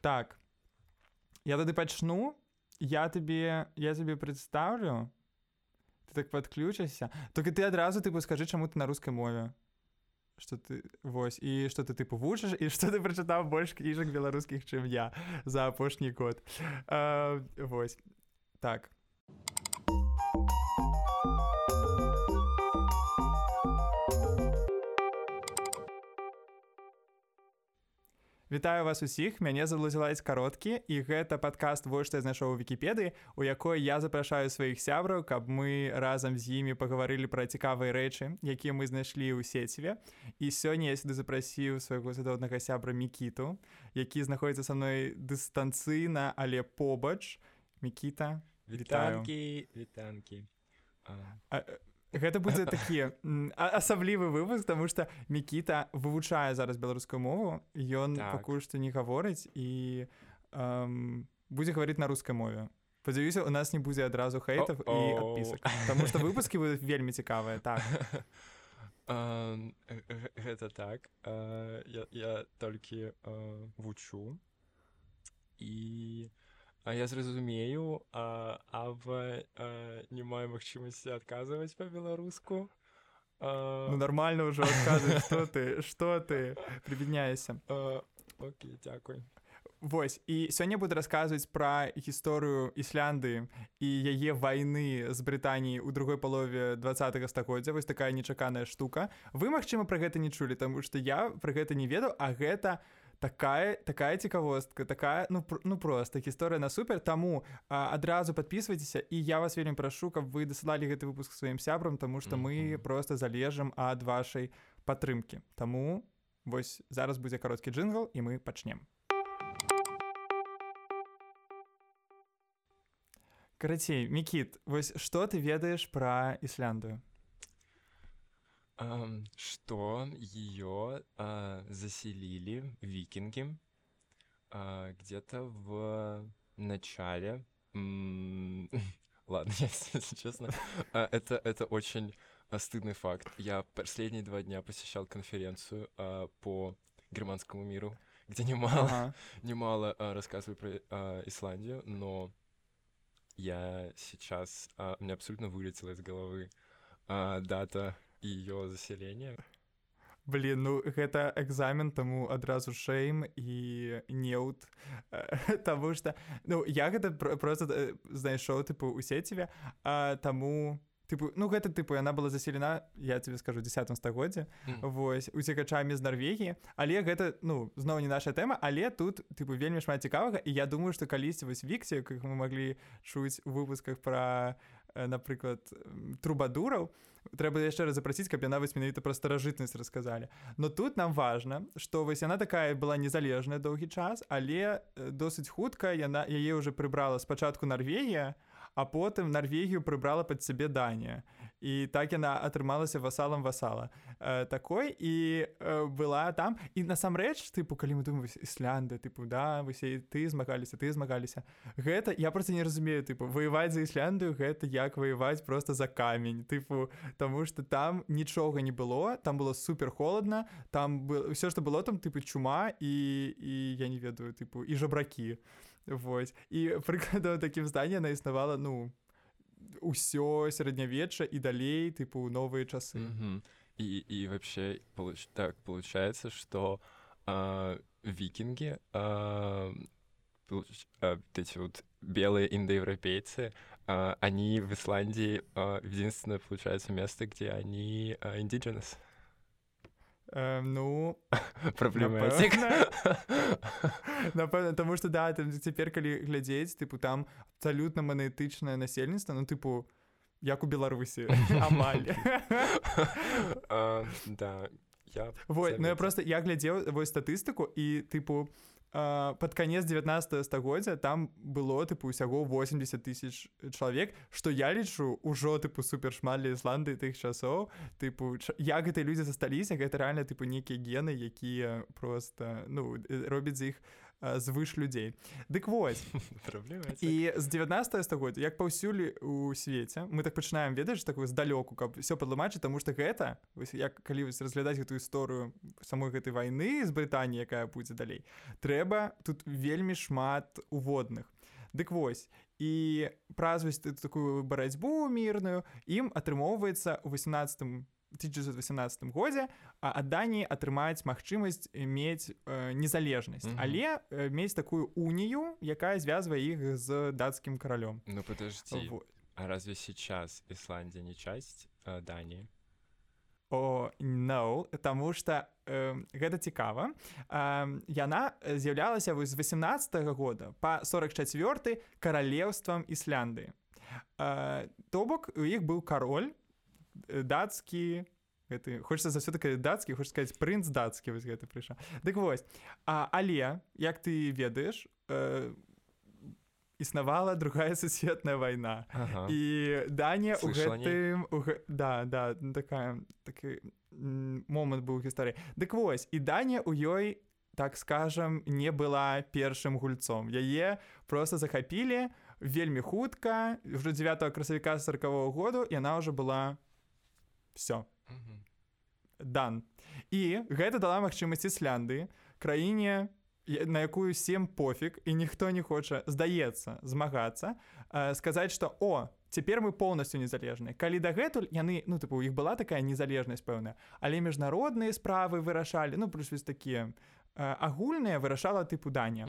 так. Я тады пачну я табе я табе прадстаўлю ты так падключася только ты адразу тыпу скажы чаму ты на рускай мове. Что ты вось і что ты тыпу вучыш і что ты прачытаў больш кніжак беларускіх чым я за апошні год. А, вось. Так Вітаю вас усіх мяне залузілась кароткі і гэта падкаст вось што я знайшоў у вікіпедыі у якой я запрашаю сваіх сябраў каб мы разам з імі пагаварылі пра цікавыя рэчы якія мы знайшлі ў сеціве. І сёння я сюды запрасіў свайго свядоднага сябра мікіту які знаходіцца са мной дыстанцыйна але побач. Мікіта вітанкі вітанкі гэта будзе такі асаблівы выпуск тому что мікіта вывучае зараз беларускую мову ён так. пакуль што не гаворыць і эм, будзе гаварыць на рускай мове. Спадзяюся у нас не будзе адразу хейтов і адпісак Таму што выпускі будуць вельмі цікавыя так. Гэта так. Я, я толькі вучу. І я зразумею а, а в а, не маю магчымасці адказваць па-беларуску ну, нормально ўжо что ты? Что ты? Прибедняешься Окей дзякуй Вось і сёння буду расказваць пра гісторыю ісланды і яе вайны з Брытаніі ў другой палове два стагоддзя. Вось такая нечаканая штука. Вы магчыма пра гэта не чулі таму што я пра гэта не ведаў а гэта у такая такая цікавостка такая ну пр ну просто гісторыя на супер. Таму а, адразу подписывайтеся і я вас вельмі прашу каб вы дасылалі гэты выпуск сваім сябрам тому что мы mm -hmm. просто залежым ад вашай падтрымки Таму вось зараз будзе кароткі джингл і мы пачнем. Карацей мікіт вось что ты ведаеш пра ісляндую что ее а, заселили викинги а, где-то в начале ладно если честно а, это это очень стыдный факт я последние два дня посещал конференцию по германскому миру где немало ага. немало рассказываю про исландию но я сейчас мне абсолютно вылетела из головы дата ее заселение. Блин ну гэта экзамен таму адразу шэйм і неут Таму что ну я гэта просто э, знайшоў тыпу у сеціве таму тыпу ну гэта тыпу яна была заселена я тебе скажу десятым стагоддзе mm. восьось уцекачамі з Нарвегіі але гэта ну зноў не наша тэма але тут тыпу вельмі шмат цікавага і я думаю што калісьці вось віксе как мы маглі чуць у выпусках пра напрыклад трубадураў трэба яшчэ раз запрасіць каб яна вось менавіта пра старажытнасць расказалі но тут нам важна што вось яна такая была незалежная доўгі час але досыць хутка яна яе уже прыбрала спачатку Нарвегія а потым Нарвегію прыбрала пад сябе Данія і так яна атрымалася васалам васала э, такой і э, была там. І насамрэч тыпу калі мы думаю іслянды тыпу да высе ты змагаліся ты змагаліся гэта я просто не разумею тыпу воеваць за ісландыю гэта як воеваць просто за камень. Тыпу тому что там нічога не было там было супер холодно там было все что было там тыпу чума і і я не ведаю тыпу і жабракі Вось і прыкладаў такім зданні яна існавала ну ўсё сярэднявечча і далей тыпу новыя часы mm -hmm. і, і вообще получ... так получается что викинги эти вот белые индоевропейцы они в Исландии единственное получается место где они индидженес Э, ну праблематик напэўна таму што да цяпер калі глядзець тыпу там абсалютна манетычнае насельніцтва ну тыпу як у беларусі амаль. Да я вот ну я просто я глядзеў вось статыстыку і тыпу под канец 19 стагоддзя там было тыпу усяго 80 тысяч чалавек што я лічу ўжо тыпу супер шмат для ісланды тых часоў тыпу як гэтай людзі засталіся гэта рэальна тыпу нейкія гены якія просто ну робяць з іх звыш людзей дык вось. І з 19 стагоддзя як паўсюль у свеце мы так пачынаем ведаеш такую здалёку каб все падлумачыць таму што гэта вось як калі вось разглядаць гэтую гісторыю самой гэтай вайны з Брытаніі якая будзе далей трэба тут вельмі шмат уводных. Дык вось і праз вось такую барацьбу мірную ім атрымоўваецца у 18 1918 годзе ад Даніі атрымаць магчымасць мець э, незалежнасць mm -hmm. але э, мець такую унію якая звязвае іх з дацкім каралём Ну подожди. Вот. А разве сейчас Ісландія не часть э, Даніі о no тому что э, гэта цікава э, яна з'яўлялася вось з 18 -го года по 44 каралеўствам Ісланды э, то бок у іх быў кароль дацкі гэты хочется заўсёды дацкі хоч сказать прынц дацкі вось гэта прыйшла дык вось а але як ты ведаеш э, існавала другая сусветная вайна ага. і Данія у гэтым у, да да такая такі момант быў гісторыі дык вось і Данія у ёй так скажам не была першым гульцом. Яе просто захапілі вельмі хутка ўжо 9 красавіка сороквого году яна ўжо была все дан і гэта дала магчымасць ісляндыі краіне на якую сем пофіг і ніхто не хоча здаецца змагацца э, сказаць что о цяпер мы полностью незалежныя калі дагэтуль яны ну тыпу у іх была такая незалежнасць пэўная але міжнародныя справы вырашалі ну плюс вось такія агульныя вырашала тыпу дання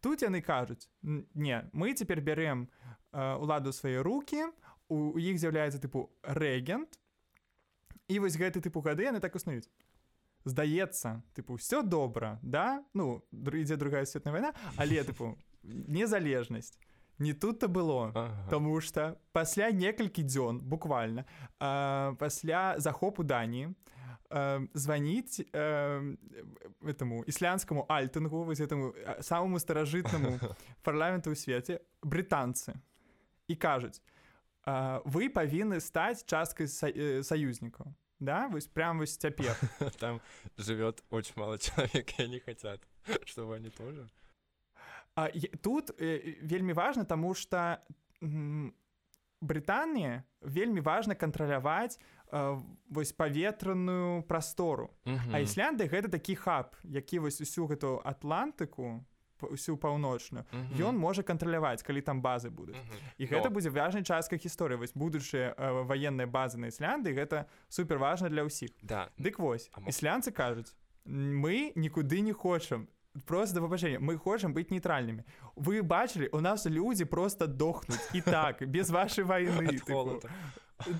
тут яны кажуць не мы цяпер бярем уладу свае руки у іх з'яўляецца тыпу рэгент і вось гэты тыпу гады яны так існуюць здаецца тыпу все добра да ну ідзе другая светная вайна але тыпу незалежнасць не тут-то было ага. Таму что пасля некалькі дзён буквально э, пасля захопу дані э, званіць э, этому ісландскому альтынгу вось этому самому старажытнаму парламенту ў свеце брытанцы і кажуць э, вы павінны стаць часткай са, э, саюзнікаў да вось прям вось цяпер там живет очень мало человек и они хотят чтобы они тоже. А, тут э, вельмі важно тому что Брытанія вельмі важна кантраляваць э, вось паветраную прастору а Іслянды гэта такі хаб які вось усю гэту атлантыку усю паўночную ён можа кантраляваць калі там базы будуць і гэта будзе важнай часткай гісторыі вось будучыя э, ваенныя базы на іслянды гэта супер важна для ўсіх да. Дык вось іслянцы кажуць мы нікуды не хочам просто выбачэння мы хочам быць нейтральнымі вы бачылі у нас людзі просто дохнуць і так без вашай вайны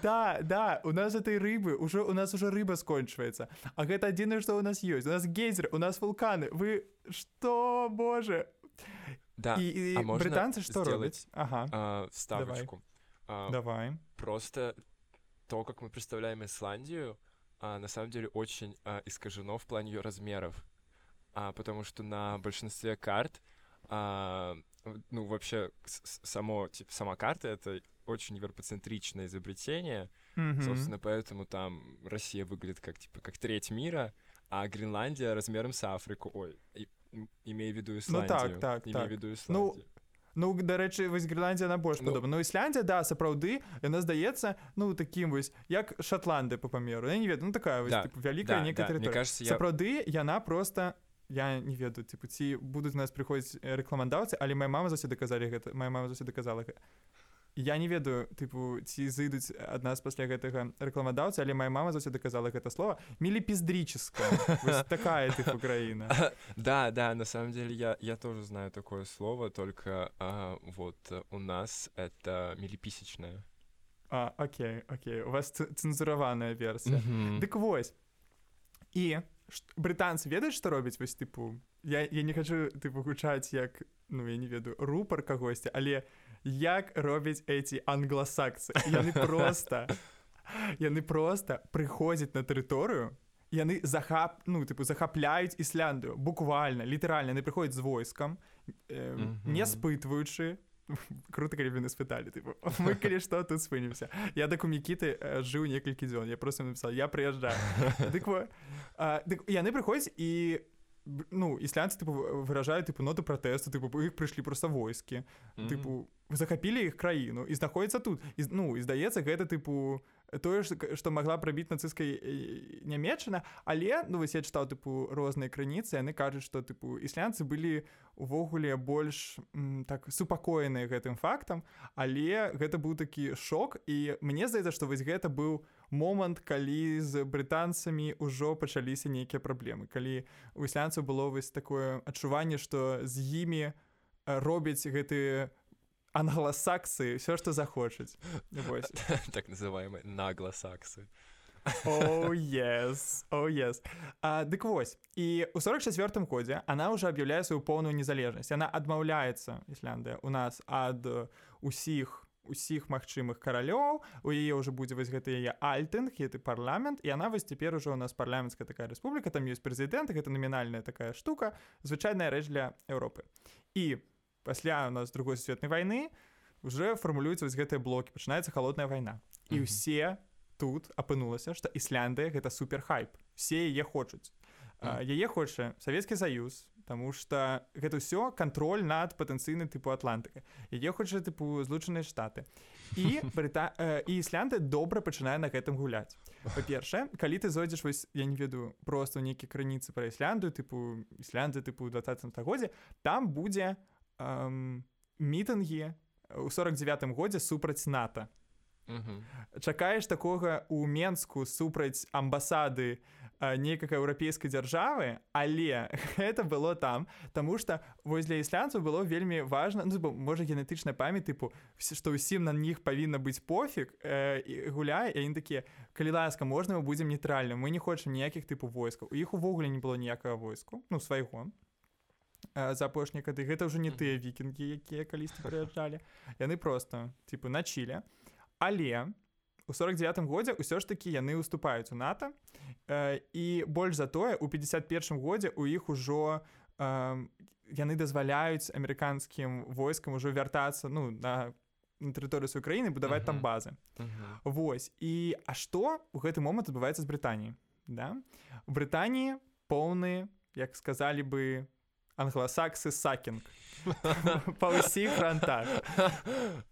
да да у нас этой рыбы уже у нас уже рыба скончваецца а гэта адзінае что у нас ёсць у нас гейзер у нас вулканы вы что боже да і, і британцы что робяць ага а, ставочку давай. А, давай просто то как мы представляем исландию а, на самом деле очень а, искажено в плане ее размеров а, потому что на большинстве карт а, ну вообще само типа сама карта это очень европоцентричное изобретение. Mm-hmm. Собственно, поэтому там Россия выглядит как, типа, как треть мира, а Гренландия размером с Африку. Ой, и, имея в виду Исландию. Ну так, так, имея так. в виду Исландию. Ну... Ну, дарэчы вось Гренландія на больш ну, падобна Ну Ісляндія да сапраўды яна здаецца ну такім вось як шотланды по памеру я не ведаю ну такая вось, да, типу, вялікая да, некая да, кажется, сапраўды я... яна просто я не ведаю типу ці будуць нас прыходзіць рэкламадаўцы але моя мама заўсёды даказалі гэта моя мама заўсёды даказала я не ведаю тыпу ці зайдуць ад нас пасля гэтага рэкламадаўца але моя мама заўсёды казала гэта слово мелепіздрическая такая Украина да да на самом деле я я тоже знаю такое слово только а, вот у нас это мелепісечная а, Окей Окей у вас цэнзураваная версія дык вось і брытанцы ведаюць што робіць вось тыпу я, я не хочу тыпу гучаць як ну я не ведаю рупар кагосьці але я як робяць эти англосаксы яны просто яны просто прыходзяць на тэрыторыю яны захап ну тыпу захапляюць ісляндыю. Буквально літаральна яны прыходзяць з войскам э, mm -hmm. не спытваючы. Круто калі яны спыталі тыпу. Мы калі што тут спынімся я так у мікіты э, жыў некалькі дзён. Я просто написал я прыязджаю дык, дык яны прыходзяць і ну ісландцы типу выражаюць типу ноты пратэсту типу іх прыйшлі просто войскі mm -hmm. типу захапілі іх краіну і знаходіцца тут. І ну і здаецца гэта тыпу тое што магла прабіць нацысцкай нямецчына але ну вось я чытаў тыпу розныя крыніцы яны кажуць што тыпу ісландцы былі увогуле больш м, так супакоеныя гэтым фактам. Але гэта быў такі шок. І мне здаецца што вось гэта быў момант калі з брытанцамі ўжо пачаліся нейкія праблемы калі у ісландцаў было вось такое адчуванне што з імі робяць гэтыя англосаксы все что захочуць так называемые наглосаксы oh, yes. oh, yes. дык вось і у 44 годзе она уже аб'яўляе сваю поўную незалежнасць она адмаўляецца Ісляндыя у нас ад усіх усіх магчымых каралёў у яе ўжо будзе вось гэты яе альтынг гэты парламент і она вось цяпер ужо у нас парламенцкая такая рэспубліка там ёсць прэзідэнт гэта намінальная такая штука звычайная рэч для Еўропы. І пасля у нас другой сусветнай войны уже фармулююцца вось гэтыя блокі пачынаецца холодная вайна. І ўсе тут апынулася што Ісляндыя гэта супер хайп. Все яе хочуць. Яе хоча савецкі саюз Таму что гэта ўсё кантроль над патэнцыйны тыпу атлантыка. Яе хоча тыпу злучаныя штаты. І брыта і іслянды добра пачынае на гэтым гуляць. Па-першае калі ты зойдзеш вось я не ведаю просто нейкія крыніцы пра ісландыю тыпу іслянды тыпу 20 стагодзе там будзе эм, мітынгі у 49 годзе супраць нато чакаеш такога у менску супраць амбасады некага еўрапейскай дзяржавы але это было там Таму что вось для ісландцаў было вельмі важно ну, можа генетычная памяць тыпу што ўсім на них павінна быць пофіг э, гуляе і такія калі ласка можна мы будзем нейтральным мы не хочам ніякіх тыпу войскаў у іх увогуле не было ніякага войску ну свайго за апошнія кады. Гэта ўжо не тыя вікінгі якія калісьці прыязджалі. Яны просто типу начілі але у 49 годзе ўсё ж такі яны уступаюць у нато. І больш за тое у 51 годзе у іх ужо яны дазваляюць амерыканскім войскам ужо вяртацца ну на на тэрыторыю сваёй краіны будаваць uh -huh. там базы. Uh -huh. Вось і а што у гэты момант адбываецца з Брытаніі да? Брытаніі поўны як сказалі бы англосаксы сакінг па ўсіх фронтах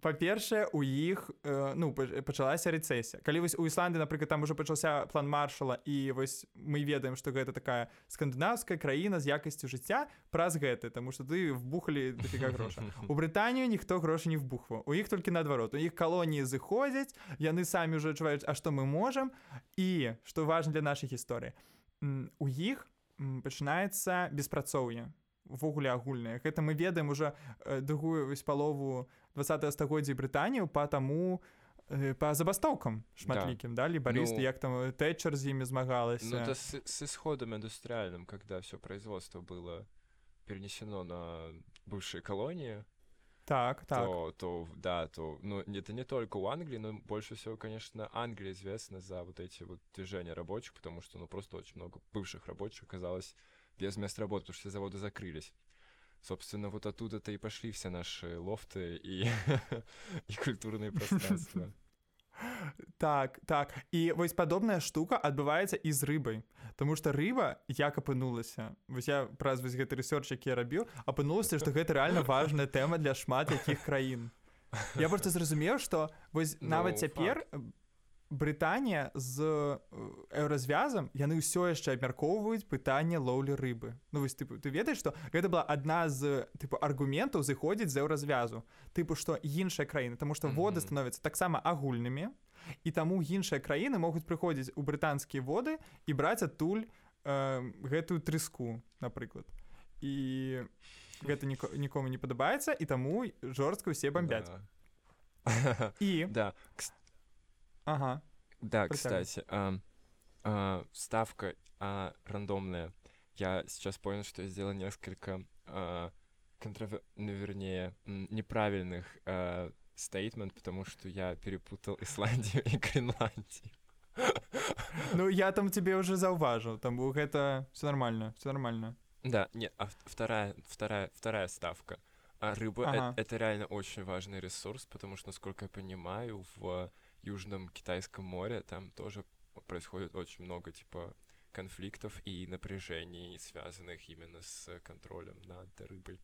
па-першае у іх э, ну пачалася рэцэсія. Калі вось у ісланды напрыклад там уже пачаўся план маршала і вось мы ведаем што гэта такая скандынаўская краіна з якасцю жыцця праз гэты таму што ты вбухалі дафіга гроша. У брытанію ніхто грошы не вбухва у іх толькі наадварот. У іх калоніі зыходзяць яны самі ўжо адчуваюць А што мы можам. І што важна для нашай гісторыі у іх пачынаецца беспрацоўе увогуле агульнае гэта мы ведаем уже э, другую вось палову 20 стагоддзя брытанію по таму э, по забастоўкам шматлікім да. далі барыс ну, як там тэчар з імі змагалася ну, с, с исходом индустриальным когда все производство было перенесено на бывшие колонии так, так. То, то, да, то, ну, это не только у Англии, но больше всего, конечно, Англия известна за вот эти вот движения рабочих, потому что, ну, просто очень много бывших рабочих оказалось без мест работы, потому что все заводы закрылись. Собственно, вот оттуда-то и пошли все наши лофты и, и культурные пространства. Так, так. І вось падобная штука адбываецца і з рыбай. Таму што рыба як апынулася. Вось я праз вось гэты рэсёрч, які я рабіў, апынулася, што гэта рэальна важная тэма для шмат якіх краін. Я проста зразумеў, што вось no, нават цяпер факт. Брытанія з еўразвязам яны ўсё яшчэ абмяркоўваюць пытанне лоўлі рыбы. Ну вось ты, ты ведаеш што гэта была адна з тыпу аргументаў зыходзіць з еўразвязу тыпу што іншыя краіны тому што воды становяцца таксама агульнымі і таму іншыя краіны могуць прыходзіць у брытанскія воды і браць адтуль э, гэтую трыску напрыклад. І гэта ніко, нікому не падабаецца і таму жорстка ўсе бомбяць да. і да. Кстати Ага. Да, кстати, а, а, ставка а, рандомная. Я сейчас понял, что я сделал несколько а, контровер... ну, вернее, неправильных а, стейтмент, потому что я перепутал Исландию и Гренландию. Ну, я там тебе уже зауважил, там это все нормально, все нормально. Да, нет, а вторая, вторая, вторая ставка. А рыба ага. это, это реально очень важный ресурс, потому что, насколько я понимаю, в Южном Китайском море, там тоже происходит очень много, типа, конфликтов и напряжений, связанных именно с контролем над рыбой.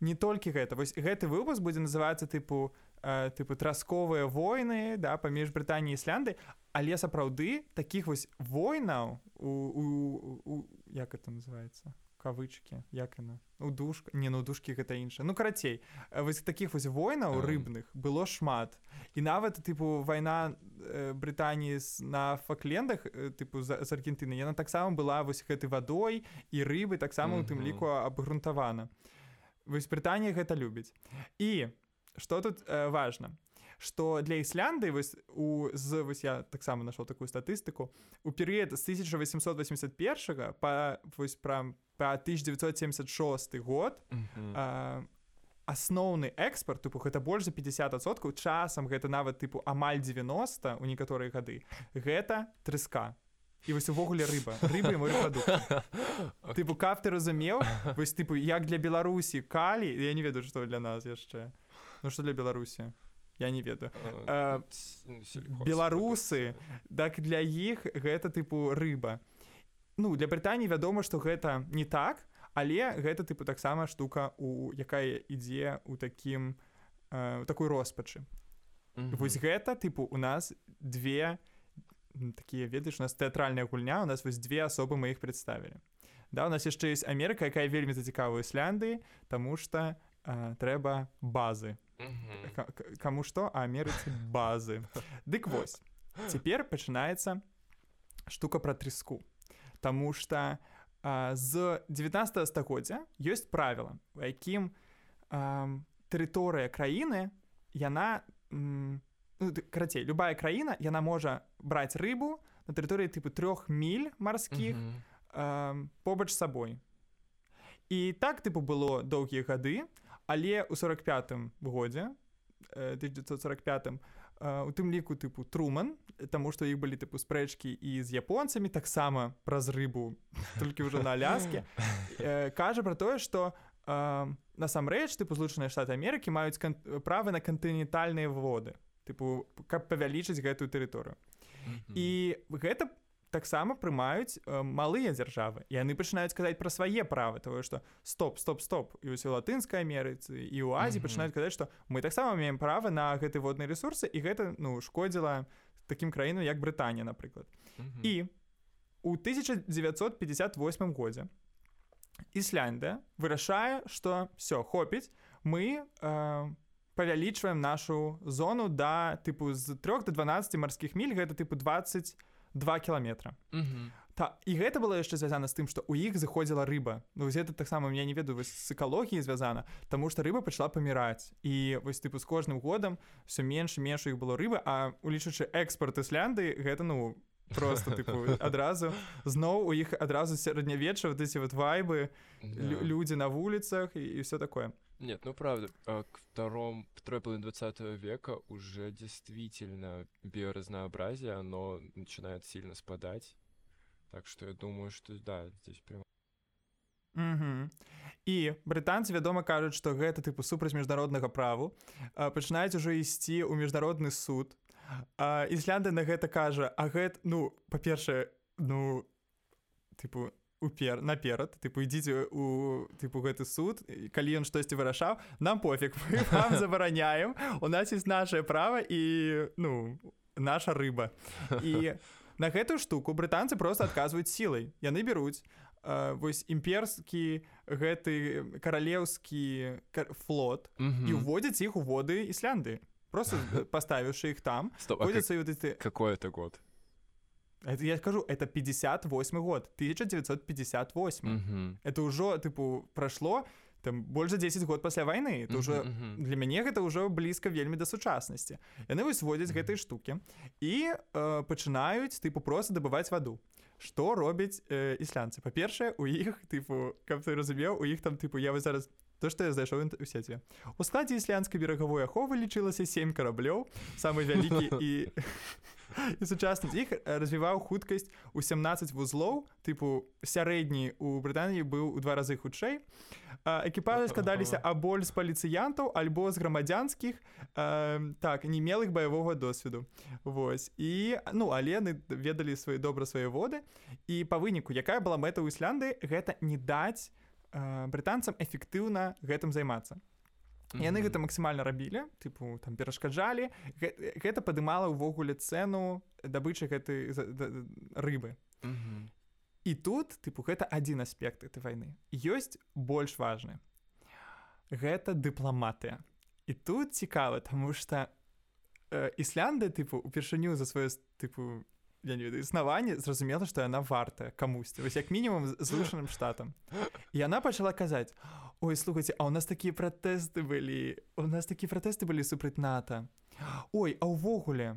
Не толькі гэта вось гэты выпуск будзе называцца тыпу э, тыпу трасковыя войны да паміж брытаніяй ісляндды але сапраўды таких вось войнаў у, у, у як это называется кавычки як яна у душка не ну душкі гэта інша. Ну карацей вось таких вось войнаў рыбных было шмат. І нават тыпу вайна э, брытаніі на факлендах э, тыпу з, аргентыны яна таксама была вось гэтай вадой і рыбы таксама у тым ліку абгрунтавана. Вось брытанія гэта любіць. І что тут э, важно что для ісланды вось у з вось я таксама нашел такую статыстыку у перыяд з 1881 по вось пра по 1976 год асноўны экспорт тыпу гэта больш за 50соткаў часам гэта нават тыпу амаль 90 у некаторыя гады гэта трыска. І вось увогуле рыба. Рыба тыпу кап ты разумеў вось тыпу як для беларусі калі я не ведаю што для нас яшчэ. Ну что для беларусі? Я не ведаю. Беларусы так для іх гэта тыпу рыба ну для брытані вядома што гэта не так але гэта тыпу таксама штука у якая ідзе у такім э, такой роспачы. Mm -hmm. вось гэта тыпу у нас две такія ведаеш у нас тэатральная гульня у нас вось две асобы мы іх прадставілі. Да у нас яшчэ есть Амерыка якая вельмі зацікавая ісляндыі тому что э, трэба базы. Кому што Амерыцы базы. Дык вось цяпер пачынаецца штука пра трыску Таму што з 19 стагоддзя ёсць правіла, у якім тэрыторыя краіны яна ну, карацей любая краіна яна можа браць рыбу на тэрыторыі тыпу трох міль марскіх mm -hmm. побач сабой. І так тыпу было доўгія гады, але ў 45 годзе 1945 у тым ліку тыпу труман таму што іх былі тыпу спрэчкі і з японцамі таксама праз рыбу толькі ўжо на аляске. Кажа пра тое што насамрэч тыпу злучаныя штаты Амерыкі маюць правы на кантынентальныя воды тыпу каб павялічыць гэтую тэрыторыю і гэта таксама прымаюць э, малыя дзяржавы яны пачынаюць казаць пра свае правы тое што стоп стоп стоп і ўсё латынскай Амерыцы і ў Азіі mm -hmm. пачынаюць казаць што мы таксама маем права на гэты водныя ресурсы і гэта ну шкодзіла такім краінам як Брытанія напрыклад mm -hmm. і у 1958 годзе Ісляндыя вырашае што все хопіць мы э, павялічваем нашу зону да тыпу з 3 до 12 марскіх міль гэта тыпу 20 два кіламетра -hmm. Та, і гэта было яшчэ звязана з тым што у іх заходзіла рыба ну гэта таксама я не ведаю вось з экалогіі звязана Таму што рыба пачала паміраць і вось тыпу з кожным годам все менш менш іх было рыбы а улічачы экспорт іслянды гэта ну просто тыпу, адразу зноў у іх адразу сярэднявечча вот эти вот вайбы yeah. людзі на вуліцах і, і все такое Нет, ну правда, к втором, второй половине 20 века уже действительно биоразнообразие, оно начинает сильно спадать. Так что я думаю, что да, здесь прям... Угу. І брытанцы вядома кажуць, што гэта тыпу супраць міжнароднага праву пачынаюць ужо ісці ў міжнародны суд. Ізлянда на гэта кажа, а гэта ну па-першае, ну тыпу упер наперад тыпу ідзіце у тыпу гэты суд калі ён штосьці вырашаў нам пофіг вам забараняем у нас есть наше право і ну наша рыба і на гэтую штуку брытанцы просто адказваюць сілай яны бяруць э, вось імперскі гэты каралеўскі флот mm -hmm. і уводзяць іх у воды іслянды просто паставіўшы іх там Стоп, как, ты... какой это год Это, я скажу, это 58 год, 1958. Mm -hmm. Это уже, типу, прошло там больше 10 год пасля войны. Это mm -hmm, уже, mm -hmm. для мяне гэта ўжо блізка вельмі да сучаснасці. Яны вось водзяць mm -hmm. гэтай штукі і э, пачынаюць, тыпу, просто дабываць ваду. Што робяць э, іслянцы? Па-першае, у іх, тыпу, каб ты разумеў, у іх там, тыпу, я вось зараз то што я зайшоў у сеце у складзе ісландскай берагавой аховы лічылася семь караблёў самы вялікі і і сучасны іх развіваў хуткасць у 17 вузлоў тыпу сярэдні у Брытаніі быў у два разы хутчэй экіпажы складаліся аболь з паліцыянтаў альбо з грамадзянскіх э, так не мелых баявога досведу. Вось. І ну алены ведалі свае добра свае воды. І па выніку якая была мэта ў Ісланды гэта не даць э, брытанцам эфектыўна гэтым займацца яны гэта максімальна рабілі тыпу там перашкаджалі гэта падымала ўвогуле цэну дабычы гэтай рыбы. І тут тыпу гэта адзін аспект этой вайны ёсць больш важны гэта дыпламатыя і тут цікава тому что э, ісланды тыпу упершыню за сваё тыпу я не ведаю існаванне зразумела што яна вартая камусьці вось як мінімум злучаным штатам. Яна пачала казаць ой слухайте а у нас такія пратэсты былі у нас такія пратэсты былі супраць ната ой а ўвогуле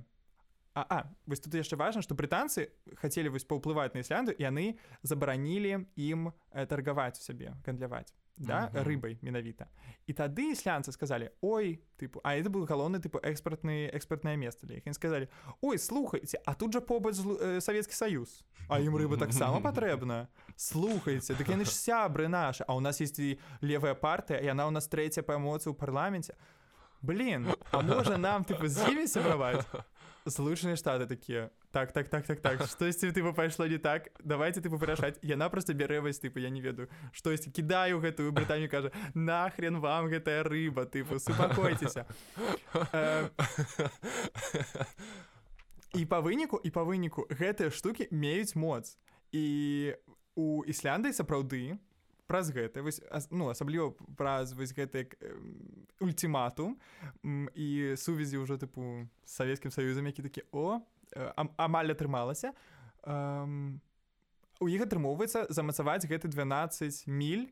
а, а вось тут яшчэ важна што брытанцы хацелі вось паўплываць на ісланду яны забаранілі ім э, таргаваць у сябе гандляваць да uh -huh. рыбай менавіта і тады іслянцы сказалі ой тыпу а это был галоўны тыпу экспартны экспертнае место для іх ім сказалі ой слухайце а тут жа побач э, савецкі саюз а ім рыба таксама патрэбна слухайце дык яны ж сябры наша а у нас есть і левая партыя яна ў нас трэця па эмоцыі ў парламенце блин а можа нам тыпу з імі сябраваць злучаныя штаты такія так так так так так. Штосьці тыпу пайшло не так? Давайте тыпу вырашаць яна просто бярэ вось тыпу я не ведаю. Штосьці кідаю гэтую брытанію кажа нахрен вам гэтая рыба? Тыпу супакойцеся і па выніку і па выніку гэтыя штукі меюць моц. І у ісландыі сапраўды праз гэта вось ну асабліва праз вось гэты ультиматум і сувязі ўжо тыпу савецкім саюзам які такі о амаль атрымалася. У іх атрымоўваецца замацаваць гэты 12 міль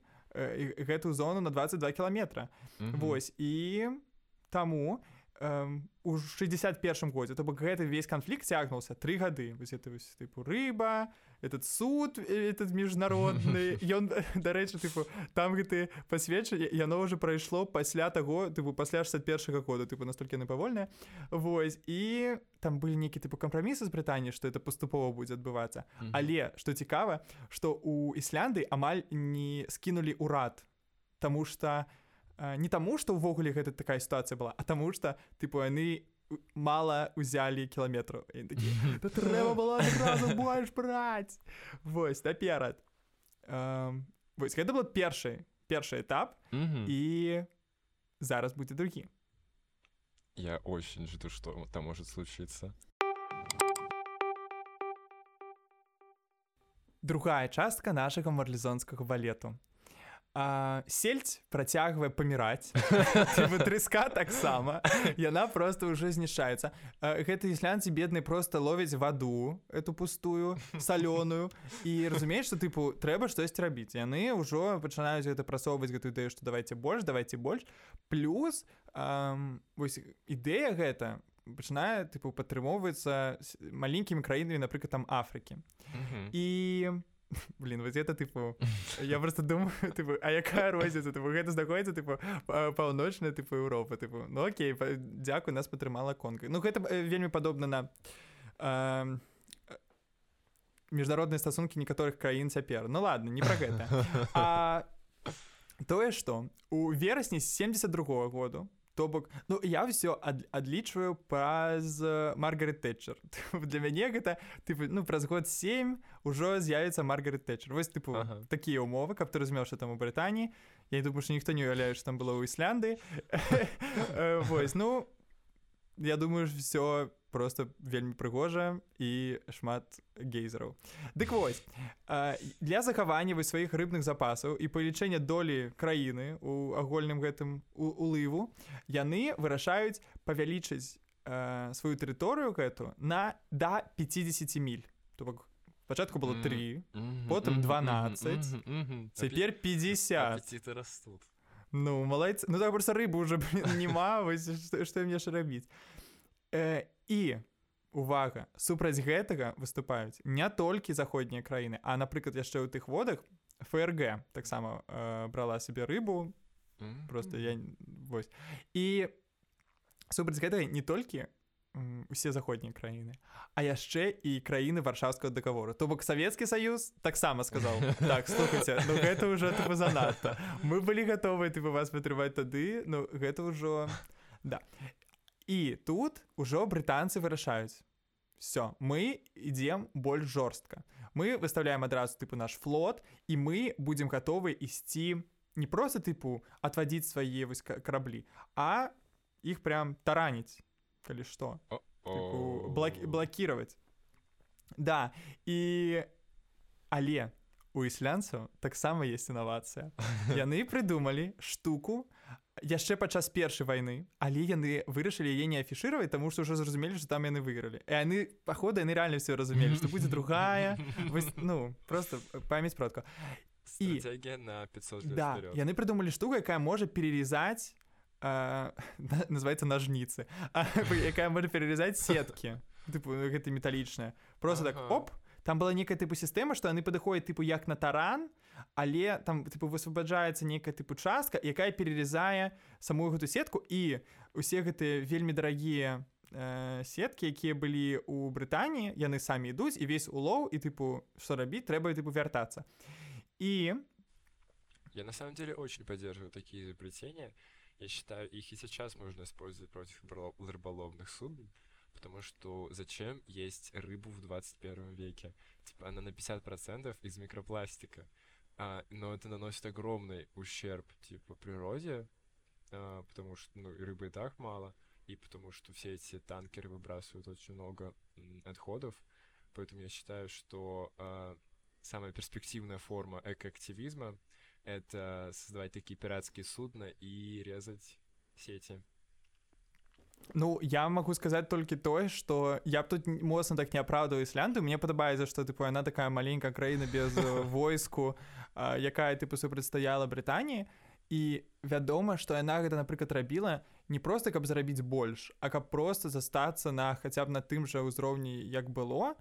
гэтую зону на 22 кіламетра. Вось і таму у 61 годзе то бок гэты весь канфлікт цягнуўся тры гады вось это вось тыпу рыба этот суд этот міжнародны ён дарэчы тыпу там гэты пасведча яно уже прайшло пасля таго тыпу пасля 61 года тыпу настолькі напавольная Вось і там былі нейкі тыпу кампрамісы з Брытаніі што это паступова будзе адбывацца але што цікава што у ісланды амаль не скінулі ўрад Таму что не таму што ўвогуле гэта такая сітуацыя была а таму что тыпу яны мала узялі кіламетраў трэба было больш браць вось наперад вось гэта был першы першы этап і зараз будзе другі я очень жду что там может случиться. Другая частка нашага марлезонскага балету А, сельдь працягвае паміраць трыска таксама яна просто ўжо знішаецца гэты ісландцы бедны просто ловяць ваду эту пустую салёную і разумееш што тыпу трэба штось рабіць яны ўжо пачынаюць гэта прасоўваць гэтую ідэю што давайте больш давайте больш плюс эм, вось ідэя гэта пачынае тыпу падтрымоўваецца маленькімі краінамі напрыклад там Афрыкі і у блин вот это тыпу я просто думаю тыпу, а якая розніца тыпу, гэта знаходіцца тыпу паўночная тыпу Еўропа тыпу ну окей дзякуй нас падтрымала конкай ну гэта вельмі падобна на э, міжнародныя стасункі некаторых краін цяпер ну ладно не пра гэта. А тое што у верасні 72 -го году то бок ну я все ад, адлічваю праз маргарет тэтчер. Для мяне гэта ты ну праз год 7 ужо з'явіцца маргарет тэтчер. Вось тыпу ага. такія умовы каб ты размеўшы там у брытані я думаю что ніхто не уяўляе там было ў ісланды вось ну я думаю все просто вельмі прыгожа і шмат гейзераў дык вось для захавання вы сваіх рыбных запасаў і павелічэння долі краіны у агульным гэтым улыву яны вырашаюць павялічыць сваю тэрыторыю гэту на да 50 міль. То бок пачатку было 3 потым 12 цяпер 50 растут ну малайцы ну так просто рыбу уже нема што мне яшчэ рабіць э, і увага супраць гэтага выступаюць не толькі заходнія краіны а напрыклад яшчэ ў тых водах фрг таксама э, брала сабе рыбу. Просто я вось. І супраць гэтага не толькі усе заходнія краіны а яшчэ і краіны варшаўскага договору то бок савецкі саюз таксама сказал так слухайце ну гэта ўжо тыпу занадта. Мы былі гатовы ты бы вас вытрываць тады ну гэта ўжо да і тут ужо брытанцы вырашаюць. Все мы ідзем больш жорстка. Мы выставляем адразу тыпу наш флот і мы будзем гатовы ісці не просто тыпу отвадзіць свае вось караблі а іх прям тараніць калі што блок блокировать. Да і але у іслянцаў таксама есть інавацыя яны прыдумалі штуку. Яшчэ падчас першай войны але яны вырашылі яе не афішировать тому что ўжо зразумелі что там яны выйгралі і яны паходу яны реально все разумелі что будзе другая вось, ну просто памяць продка і на 500 да, яны прыдумалі штуку якая можа перерезаць называется ножніцы якая можа перарезаць сеткі гэта металічная просто так оп там была некая тыпу сістэма што яны падыходзяць тыпу як на таран але там тыпу высвабаджаецца некая тыпу частка якая перарезае самую гэту сетку. І усе гэтыя вельмі дарагія э, сеткі якія былі у Брытаніі яны самі ідуць і весь улоў і тыпу што рабіць трэба тыпу вяртацца і я на самом деле очень поддерживаю такие изобретения Я считаю, их и сейчас можно использовать против рыболовных судн, потому что зачем есть рыбу в 21 веке? Типа она на 50% из микропластика, а, но это наносит огромный ущерб типа природе, а, потому что ну, рыбы и так мало, и потому что все эти танкеры выбрасывают очень много отходов, поэтому я считаю, что а, самая перспективная форма экоактивизма это создавать такие пиратские судна и резать сети. Ну я могу сказаць толькі тое что я б тут моцна так не апраўдаю іслянду мне падабаецца что тыпу она такая маленькая краіна без э, войску якая тыпу супрацьстаяла Брытаніі і вядома что яна гэта напрыклад рабіла не просто каб зарабіць больш а каб просто застацца на хаця б на тым жа ўзроўні як было.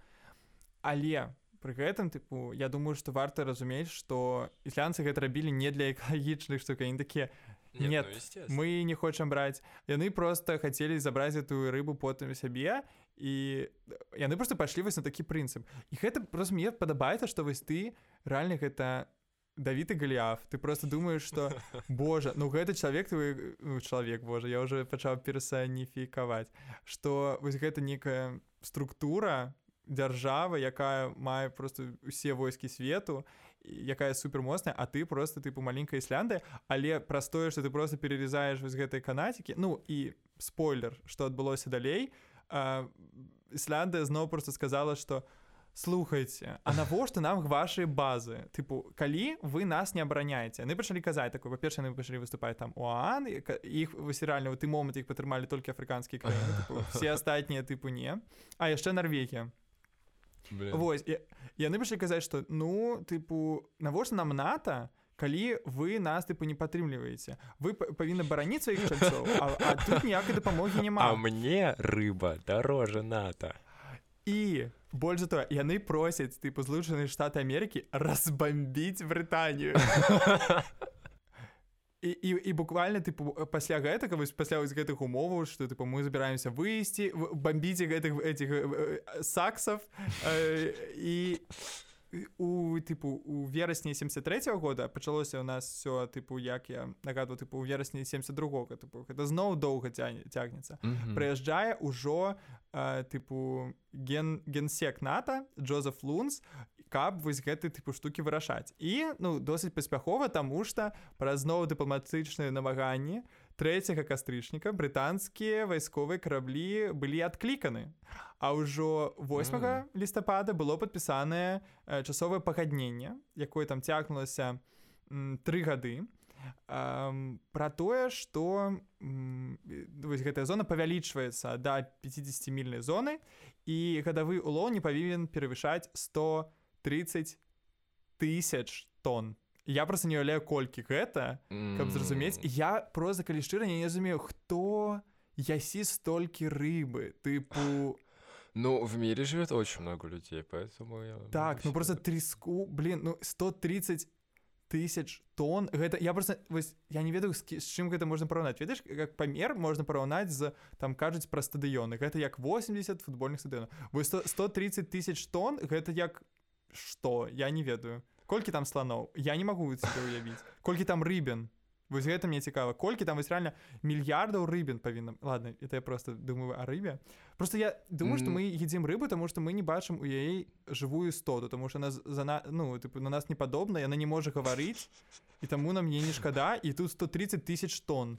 Але пры гэтым тыпу я думаю что варта разумець что іслянцы гэта рабілі не для экалагічных штука не такія нет ну, мы не хочам браць яны просто хацелі забраць эту рыбу потым сябе і яны просто пайшлі вось на такі прынцып. І гэта просто мне падабаецца что вось ты реально гэта давіты галіаф. Ты просто думаешь что Божа ну гэты чалавек твой ну, чалавек Божа я уже пачаў персаніфікаваць что вось гэта некая структура дзяржава якая мае просто усе войскі свету якая супермоцная а ты просто тыпу маленькая іслянды але простое что ты просто перерезаешь вось гэтай канацікі ну і спойлер что адбылося далей ісланда зноў просто сказала что слухайте а навошта нам ваши базы тыпу калі вы нас не абараняеце яны пачалі казаць такой па-перша мы пачалі выступаць там уан іх высіральна ты момант іх падтрымалі толькі афрыканскі краіны все астатнія тыпу не а яшчэ Норвегія Вось яны пачалі казаць што ну тыпу навошта нам ната калі вы нас тыпу не падтрымліваеце вы павінны бараніць сваіх чальцоў тут ніякай дапамогі няма А мне рыба дарожа ната і больш за тое яны просяць тыпу злучаныя штаты Амерыкі разбамбіць Брытанію і, і, і буквально тыпу пасля гэтага вось пасля вось гэтых умоваў что тыпу мы забіраемся выйсці бомбіце гэтых этих саксов э, і у тыпу у верасні 73 -го года пачалося у нас все тыпу як я нагадваю тыпу у верасні 72 тыпу гэта зноў доўга цягнецца mm -hmm. прыязджае ўжо тыпу ген генсек ната Джозеф лунс каб вось гэты тыпу штукі вырашаць. І ну досыць паспяхова таму што праз зноў дыпламатычныя намаганні трэцяга кастрычніка брытанскія вайсковыя караблі былі адкліканы. А ўжо 8 mm. лістапада было падпісанае э, часовае пагадненне якое там цягнулася тры гады. Про тое что вось гэтая зона павялічваецца да 50 мільнай зоны і гадавы улон не павінен перавышаць 100 30 тысяч тонн. Я просто не уяўляю колькі гэта каб зразумець я просто калі шчыра не разумею хто ясі столькі рыбы. Тыпу ну в мире живет очень много людей поэтому я так ну просто треску блин ну 130 тысяч тонн гэта я просто вось я не ведаю з чым гэта можна параўнаць ведаеш как памер можна параўнаць з там кажуць пра стадыёны гэта як 80 футбольных стадыёнаў вы 130 тысяч тонн гэта як что? Я не ведаю. Колькі там слоноў я не могу уявіць колькі там рыбен вось гэта мне цікава колькі там вось реально мільярдаў рыбін павінна ладно это я просто думаю о рыбе. Просто я думаю что мы едзім рыбу тому что мы не бачым у яе жывую стоту тому что нас за на ну тыпу на нас не падобна яна не можа гаварыць і таму нам мне не шкада і тут 130 тысяч тонн.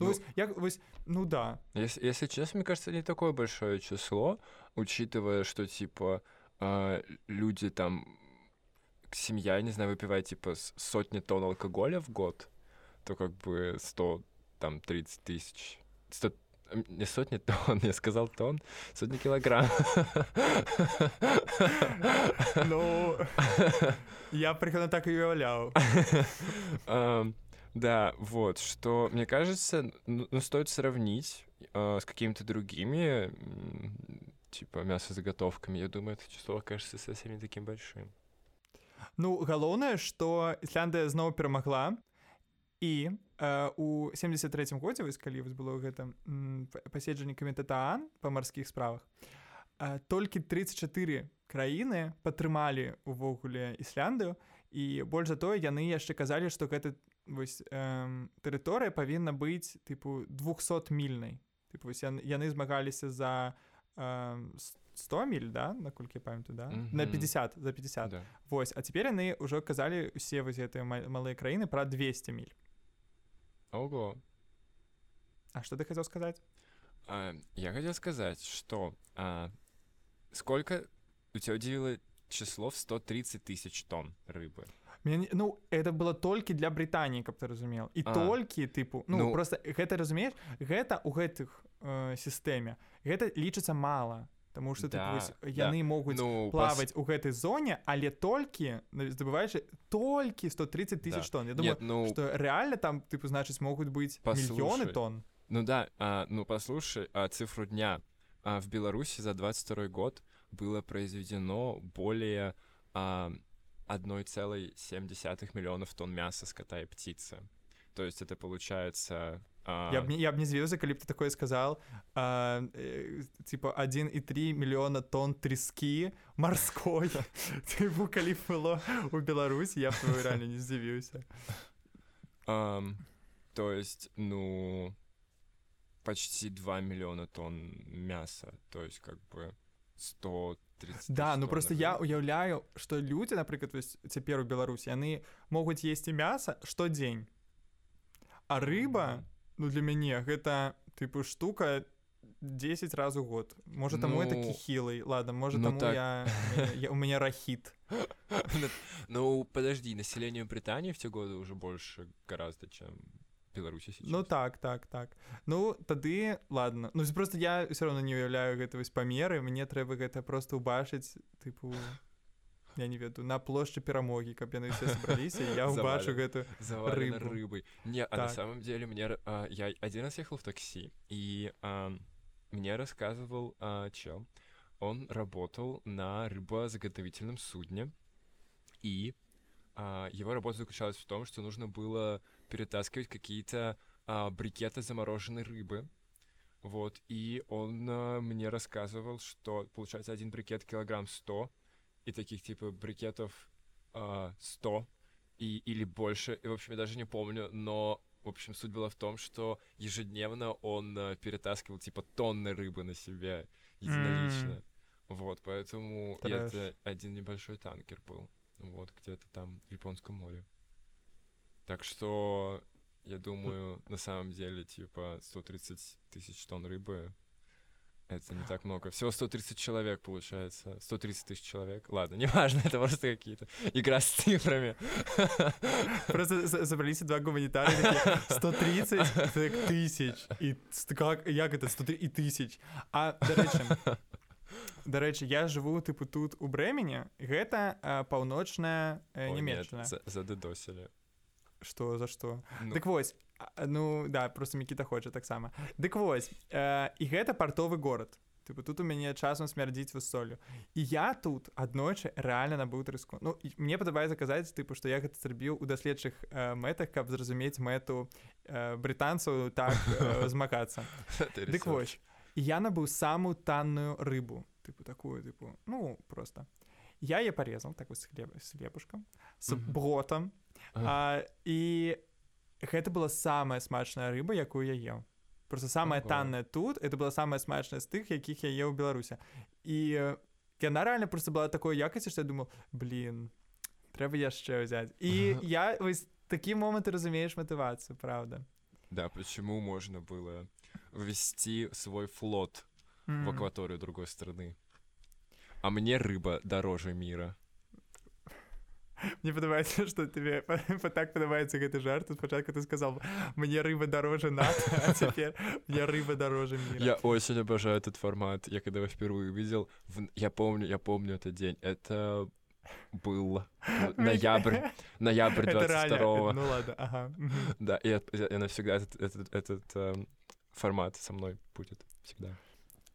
Ну, ну, вось, як вось ну да. если, если честно мне кажется не такое большое число учитывая что типа э, люди там семья не знаю выпивает типа сотни тонн алкоголя в год то как бы 100, там, 30 тысяч, 100, не сотни тонн, я сказал тонн, сотни килограмм. Ну, я примерно так и уявлял. Да, вот, что, мне кажется, ну, ну стоит сравнить э, с какими-то другими, типа, мясозаготовками. Я думаю, это число окажется совсем не таким большим. Ну, галоўнае, што Ісляндыя зноў перамагла і э, у 73 годзе вось калі вось было гэта паседжанне камітэтаан па марскіх справах э, толькі 34 краіны падтрымалі увогуле Ісляндыю і больш за тое яны яшчэ казалі што гэта вось э, тэрыторыя павінна быць тыпу 200 мільнай яны змагаліся за э, 100 міль да наколькі памятаю да mm -hmm. на 50 за 50 да. Вось а цяпер яны ўжо казалі усе вось гэтыя малыя краіны пра 200 міль Ого. А что ты хотел сказать? А, я хотел сказать, что а, сколько у тебя удивило число в 130 тысяч тонн рыбы? Мне, ну это было толькі для Брытаніі каб ты разумел і а. толькі тыпу ну, ну просто гэта разумееш гэта у гэтых э, сістэме гэта лічыцца мала Таму што да, яны да. могуць ну, плаваць пас... у гэтай зоне але толькі здабываеш толькі 130 тысяч да. тонн. Я думаю Нет, ну что реально там тыпу значыць могуць быць мільёны тонн. Ну да а, ну послушай а, цифру дня. А, в Беларуси за 22 год было произведено более а, 1,7 миллионов тонн мяса скота и птицы. То есть это получается а... Я б я б не звіўся калі б ты такое сказал. А, э, типа 1,3 мільёна тонн трескі марской тыпу калі было у Беларусь я реально не здзівіўся um, то есть ну почти 2 миллиона тонн мяса то есть как бы 100 да ну просто я уяўляю что люди напрыклад цяпер у беларусі яны могуць есці мяса штодзень а рыба mm -hmm ну для мяне гэта тыпу штука 10 раз у год. Можа таму ну, такі хілый ладно можа ну, так. я, я у меня рахіт ну подожди население британии в те годы уже больше гораздо чем беларуси сейчас. ну так так так. Ну тады ладно. Ну просто я все равно не уяўляю гэта вось памеры мне трэба гэта просто убачыць тыпу я не веду на плошчы перамогі каб яны все збраліся я убачу гэту рыбу рыбы не так. а на так. самом деле мне а, я один раз ехал в такси и а, мне рассказывал а, чел он работал на рыбозаготовительном судне и а, его работа заключалась в том что нужно было перетаскивать какие-то а, брикеты замороженной рыбы вот и он а, мне рассказывал что получается один брикет килограмм 100 и таких типа брикетов э, 100 и, или больше. И, в общем, я даже не помню, но, в общем, суть была в том, что ежедневно он э, перетаскивал типа тонны рыбы на себе единолично. Mm. Вот, поэтому это один небольшой танкер был. Вот, где-то там в Японском море. Так что, я думаю, на самом деле, типа, 130 тысяч тонн рыбы это не так много. Всего 130 человек, получается. 130 тысяч человек. Ладно, неважно, это просто какие-то игра с цифрами. Просто собрались два гуманитария 130 тысяч. И как, як это 100 и тысяч. А, до речі, до речі, я живу, типу, тут у Бремені. Гэта паўночная Німеччина. Задедосили. Что, за что? Ну. Так вось, ну да просто мікіта хоча таксама дык вось э, і гэта партовы горад. Типу тут у мяне часам смярдзіць высолю і я тут аднойчы рэальна набыў трыску. Ну мне падабаецца казаць тыпу што я гэта зрабіў у даследчых э, мэтах каб зразумець мэту э, брытанцаў так э, змагацца. Дык вось я набыў самую танную рыбу. Тыпу такую тыпу ну просто я я парезал так вось хлеб с хлебушкам с бротам і гэта была самая смачная рыба якую я ем просто самая Ого. танная тут это была самая смачная з тых якіх я еў беларуся і яна реально просто была такой якасці что я думал блин трэба яшчэ ўзяць і я вось такі момант разумееш матывацыю правда. Да почему можно было ввести свой флот mm. в акваторию другой страны а мне рыба дороже мира мне падабаецца что тебе так падабаецца гэты жарт спачатку ты сказал мне рыба дороже на цяпер я рыба дороже мира. я очень обожаю этот формат. Я когда его впервые увидел в... я помню я помню этот день. Это был ноябрь ноябрь 22 ну ладно ага. да и я навсегда этот, этот, этот э, формат со мной будет всегда.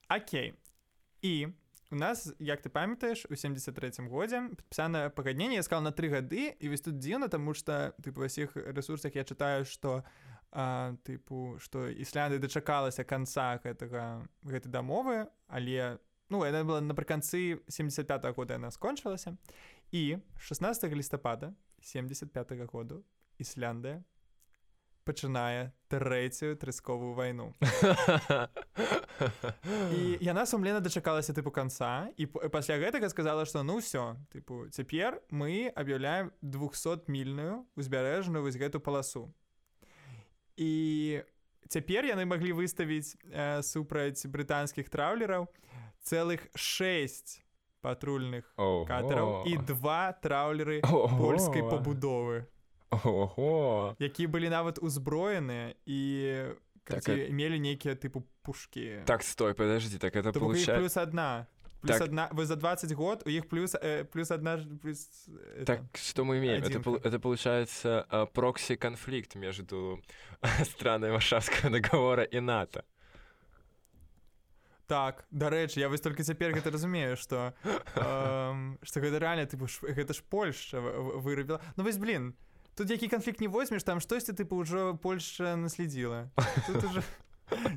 Окей. И у нас як ты памятаеш у 73 годзе падпісанае пагадненне я сказал на тры гады і вось тут дзіўна тому что ты па ўсіх ресурсах я чытаю что тыпу что іслянды дачакалася конца гэтага гэтай дамовы але ну яна была напрыканцы 75 -го года яна скончылася і 16 лістапада 75 -го году ісляндыя пачынае трэцюю трысковую вайну. І яна сумлена дачакалася тыпу канца і пасля гэтага сказала што ну ўсё тыпу цяпер мы аб'яўляем 200мільную узбярэжную вось гэту паласу і цяпер яны маглі выставіць э, супраць брытанскіх траўлераў цэлых 6 патрульных катараў і два траўлеры польскай пабудовы Ого. які былі нават узброеныя і так, мелі нейкія тыпу пушки. Так стой подожди так это получается плюс одна. Плюс так. одна вы за 20 год у іх плюс э, плюс одна плюс, это, так что мы имеем? Это, это получается э, прокси конфликт между странами варшавского договора и нато. Так дарэчы я вось только цяпер гэта разумею что э, что гэта реально ты гэта ж польша вырабіла ну вось блин тут які канфлікт не возьмеш там штосьці тыпу ўжо Польша наследзіла уже...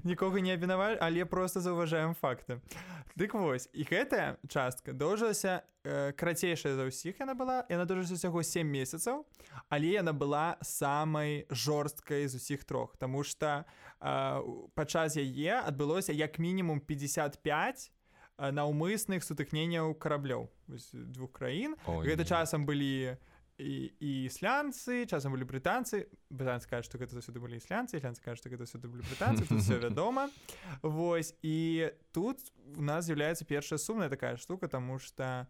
нікога не абвінавалі але просто заўважаем факты. Дык вось і гэтая частка доўжылася э, карацейшая за ўсіх яна была яна дожыць усяго 7 месяцаў але яна была самай жорсткай з усіх трох Таму что э, падчас яе адбылося як мінімум 55 наўмысных сутыкненняў караблёў двух краін. Гэта часам былі у і, і ісландцы часам былі брытанцы брытанцы кажа што гэта заўсёды былі ісландцы ісландцы кажа што гэта сюды былі брытанцы все вядома Вось і тут у нас з'яўляецца першая сумная такая штука тому что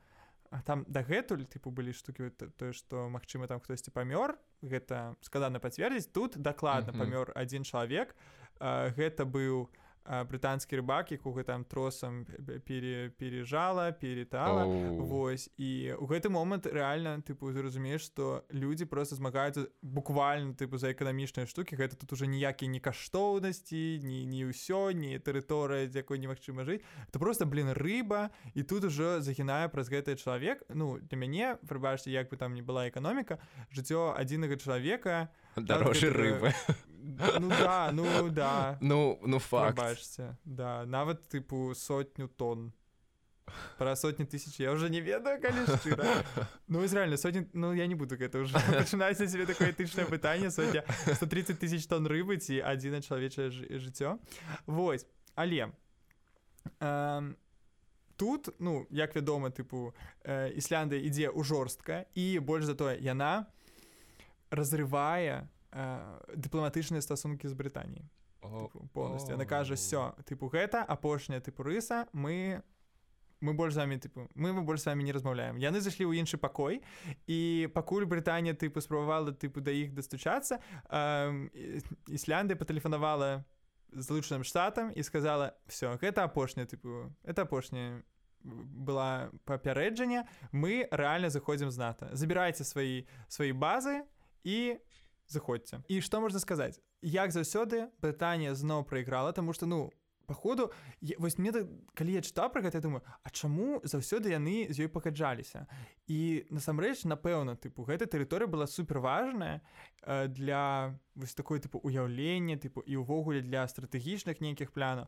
там дагэтуль тыпу былі штукі тое што магчыма там хтосьці памёр гэта складана пацвердзіць тут дакладна памёр адзін чалавек гэта быў у брытанскі рыбак якога там тросам пере, пережала перетала. Oh. Вось. І у гэты момант рэальна тыпу зразумееш што людзі просто змагаюцца буквально тыпу за эканамічныя штукі. Гэта тут уже ніякія не каштоўнасці не не ўсё не тэрыторыя з якой немагчыма жыць. То просто блин рыба. І тут уже загінае праз гэты чалавек. Ну для мяне прыбачце як бы там не была эканоміка жыццё адзінага чалавека дарожжа рыбы ну да ну да. Ну ну факт. Бачце да. Нават тыпу сотню тонн. Пра сотні тысяч я уже не ведаю калі ну реально сотні ну я не буду гэта уже пачынаецца себе такое этычнае пытанне сотня 130 тысяч тонн рыбы ці адзіна чалавечае жыццё Вось але э, тут ну як вядома тыпу э, ісляндыя ідзе ў жорстка і больш за тое яна разрывае дыпламатычныя стасункі з брытаніяй полностью она кажа все тыпу гэта апошняя тыпу рыса мы мы больш вами тыпу мы мы больш вами не размаўляем яны зайшлі ў іншы пакой і пакуль Брытанія тыпу спрабавала тыпу да іх дастучацца э, іслянды патэлефанавала злучаным штатам і сказала все гэта апошняя тыпу это апошняя была папярэджанне мы рэальна заходзім з ната забірайце свае свае базы і заходзьце і што можна сказаць як заўсёды Брытанія зноў прайграла тому что ну походу вось мне калі я чытаў пра гэта я думаю А чаму заўсёды яны з ёй пагаджаліся? І насамрэч напэўна тыпу гэта тэрыторыя была суперважная э, для вось такой тыпу уяўлення тыпу і ўвогуле для стратэгічных нейкіх планаў.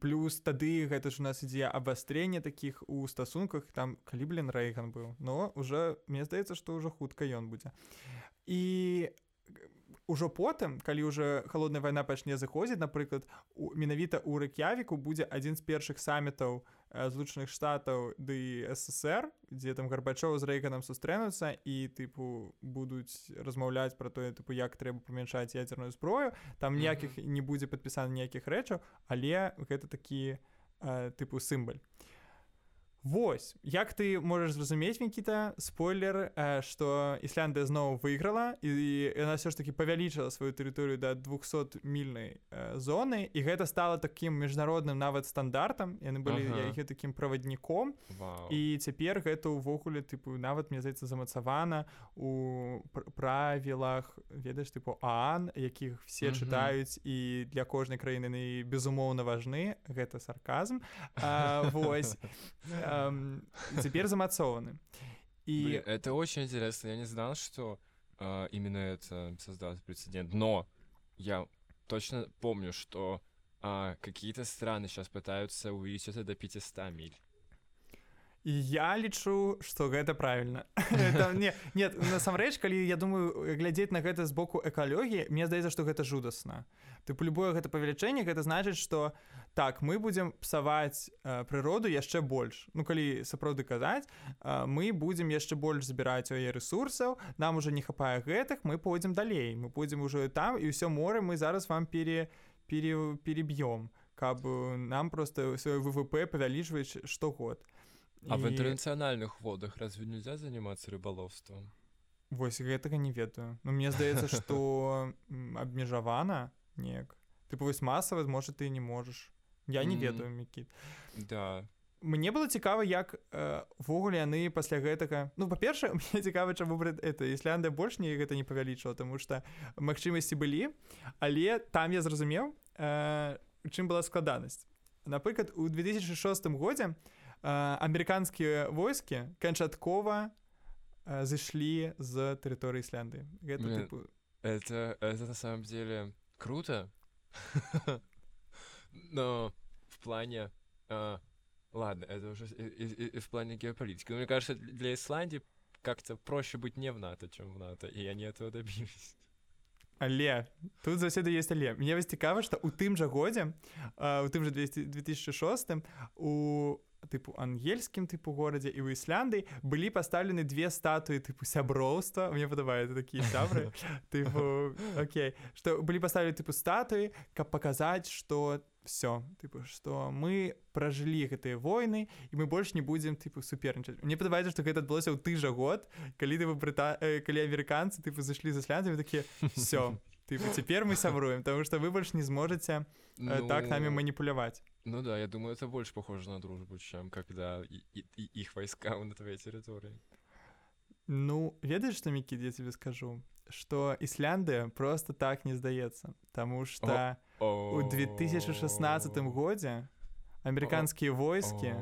Плюс тады гэта ж у нас ідзе абвастрэнне такіх у стасунках там калі блин рэйган быў. Но уже мне здаецца што ўжо хутка ён будзе. І ўжо потым калі уже холодная вайна пачне заходзіць напрыклад у менавіта ў рэк'явіку будзе адзін з першых самітаў злучаных штатаў ды ссср дзе там гарбачоў з рэйганам сустрэнуцца і тыпу будуць размаўляць пра тое тыпу як трэба памяншаць ядзерную зброю. Там ніякіх не будзе падпісана ніякіх рэчаў але гэта такі э, тыпу сімбаль Вось як ты можаш зразумець Мікіта спойлер што Ісляндыя зноў выйграла і яна все ж таки павялічыла сваю тэрыторыю да 200 мільнай зоны і гэта стала такім міжнародным нават стандартам яны былі ага. такім правадніком. І цяпер гэта ўвогуле тыпу нават мне здаецца замацавана у правілах ведаеш тыпу Аан якіх все чытаюць і для кожнай краіны безумоўна важны гэта сарказм. Вось. А теперь замацованы. И... Это очень интересно. Я не знал, что э, именно это создал прецедент. Но я точно помню, что э, какие-то страны сейчас пытаются увеличить это до 500 миль. Я лічу что гэта правильно не нет насамрэч калі я думаю глядзець на гэта з боку экалогіі мне здаецца что гэта жудасна. Ты любое гэта павелічэнне гэта значыць что так мы будзем псаваць э, прыроду яшчэ больш. Ну калі сапраўды казаць э, мы будзем яшчэ больш забіраць у яе ресурсаў нам уже не хапае гэтых мы пойдзем далей. Мы будзем ужо там і ўсё море мы зараз вам пере пере переб'ём каб нам просто свой ввп павялічваць штогод. то А в интернациональных водах разве нельзя заниматься рыболовством? Вось гэтага не ведаю. Ну мне здаецца, што абмежавана неяк. Ты вось масава, можа ты не можаш. Я не ведаю мікіт. Да. Мне было цікава, як ввогуле э, яны пасля гэтага ну па-першае, мне цікава, чаму это Ісляндыя больш не гэта не павялічыла, таму што магчымасці былі, але там я зразумеў, э, чым была складанасць. Напрыклад, у 2006 годзе, амерыканскія войскі канчаткова зышлі з тэрыторыі Ісляндыі это, типу... это это на самом деле круто но в плане а, ладно это уже и, и, и в плане геополитики но мне кажется для Исландии как-то проще быть не в НАТО чем в НАТО и они этого добились Але тут заўсёды есть але мне вось цікава што у тым жа годзе у тым жа 2006 у тыпу ангельскім тыпу горадзе і ў ісляндыі былі пастаўлены две статуі тыпу сяброўства мне падабаецца такія сябры тыпу Окей што былі паставілі тыпу статуі каб паказаць што все тыпу што мы пражылі гэтыя войны і мы больш не будзем тыпу супернічаць мне падабаецца што гэта адбылося ў ты жа год калі ты брыта э, калі амерыканцы тыпу зайшлі за сляндамі такія все тыпу цяпер мы сябруем таму што вы больш не зможаце э, ну... так намі маніпуляваць Ну да, я думаю, это больше похоже на дружбу, чем когда и, и, и их войска на твоей территории. Ну, ведаешь, что, Микит, я тебе скажу? Что Исляндия просто так не сдается. Потому что в 2016 году американские войски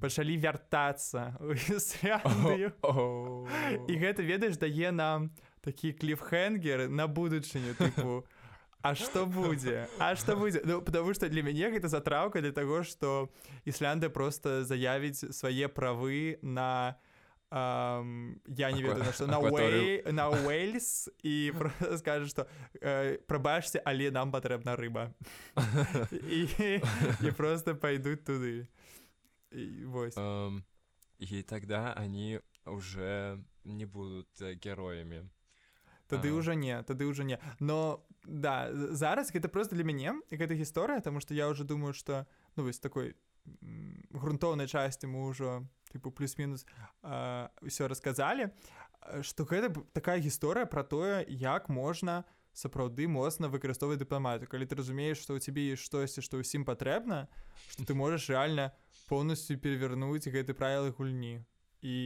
пачалі вяртацца Ісляндыю. І гэта, ведаеш, дае нам такі кліфхенгер на будучыню, тыпу, А что будзе А что будзе Ну потому что для мяне гэта затраўка для того что Ісляндыя просто заявіць свае правы на Um, я не ведаю на что на Уэй, на Уэльс і скажа что э, прабачце але нам патрэбна рыба і, і просто пойдуць туды вось um, і тогда они уже не будут э, героями. Тады ўжо не тады ўжо не. Но да зараз гэта просто для мяне гэта гісторыя тому что я уже думаю что ну вось такой грунтоўнай часці мы ўжо тыпу плюс-мінус ўсё расказалі что гэта такая гісторыя про тое як можна сапраўды моцна выкарыстоўваць дыпламатыю калі ты разумееш што ў цябе есть штосьці што ўсім патрэбна что ты можаш реально полностью перевернуць гэты правілы гульні і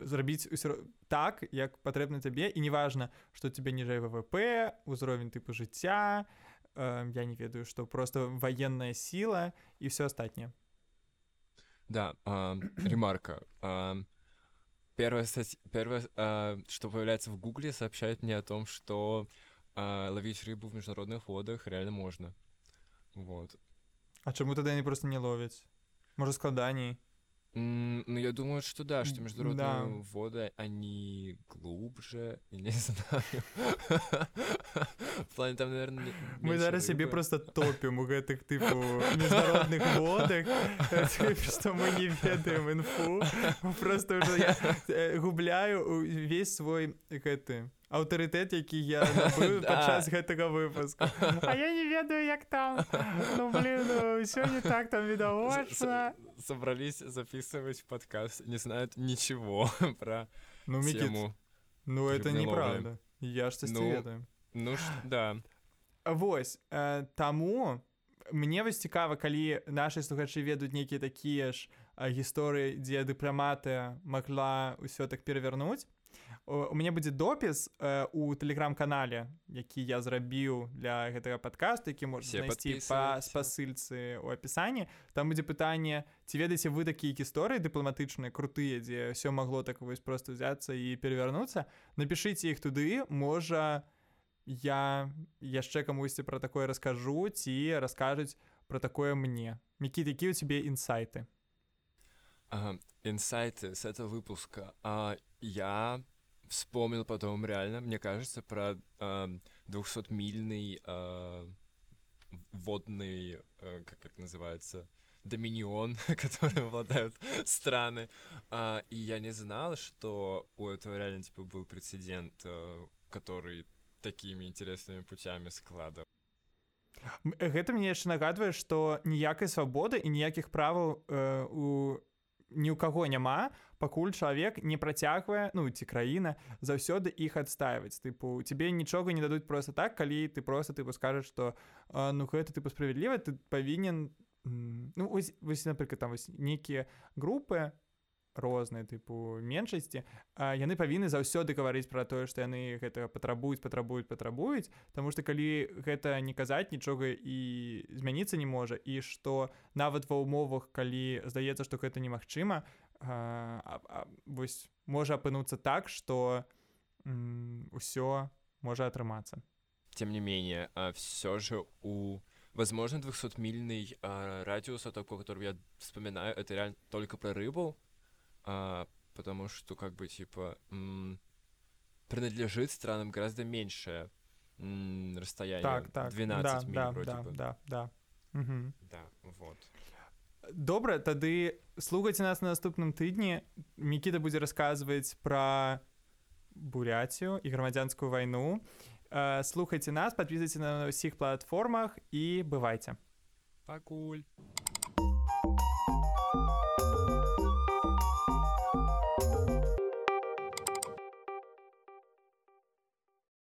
зрабіць ўсё так як патрэбна табе і неважна што тебе ніжэй ввп узровень тыпу жыцця э, я не ведаю что просто военная сила и все астатняе да э, ремарка. Э, стать первое э, что появляется в гугле сообщает мне о том что э, ловить рыбу в международных водах реально можно. Вот. А чаму тогда они просто не ловяць можа складаней ну, я думаю, что да, что международные да. воды, они глубже, я не знаю. В плане там, наверное, Мы зараз себе просто топим у гэтых, типу, международных водах, что мы не ведаем инфу. Просто уже я э, губляю весь свой, гэты, аўтарытэт які я падчас гэтага выпуска А я не ведаю як там ну, блин, ну, все не так там відавочна собрались записывать подкаст не знают ничего про ну тему ну это неправда. Я ж ну, ведаю ну да. Вось э, таму мне вось цікава калі наши слухачы ведаюць нейкія такія ж гісторыі дзе дыпламатыя магла ўсё так перавярнуць у мяне будзе допіс э, у тэлеграм-канале які я зрабіў для гэтага падкасту які можна знайсці па спасыльцы у апісанні. Там будзе пытанне ці ведаеце вы такія гісторыі дыпламатычныя крутыя дзе ўсё магло так вось просто ўзяцца і перавярнуцца. Напішыце іх туды можа я яшчэ камусьці пра такое раскажу ці раскажуць про такое мне. Які такі у цябе інсайты? Инсайты с этого выпуска. А я вспомнил потом реально, мне кажется, про э, 200-мильный э, водный, э, как это называется, доминион, который обладают страны. А, и я не знал, что у этого реально типа был прецедент, э, который такими интересными путями складывал. Гэта мне яшчэ нагадвае, што ніякай свабоды і ніякіх праваў э, у ні ў каго няма пакуль чалавек не працягвае ну ці краіна заўсёды іх адстаиваць тыпу тебе нічога не дадуць просто так калі ты просто тыпу скажаш что ну гэта тыпу справядліва ты павінен ну вось, вось напрыклад там вось нейкія групы розныя тыпу меншасці яны павінны заўсёды гаварыць пра тое што яны гэтага патрабуюць патрабуюць патрабуюць Таму што калі гэта не казаць нічога і змяніцца не можа і што нават ва ўмовах калі здаецца што гэта немагчыма вось можа апынуцца так што ўсё можа атрымацца. Тем не менее все же у возможно 200-мильный радиус такой который я вспоминаю это реально только про рыбу а, потому что как бы типа м- принадлежит странам гораздо меньшее м- расстояние. Так, так. 12 да, миль да, вроде да, бы. Да, да. Угу. Да, вот. Добра, тады слухайце нас на наступным тыдні. Мікіта будзе расказваць пра буряцію і грамадзянскую вайну. Слухайце нас, падпісвайце на ўсіх платформах і бывайце. Пакуль.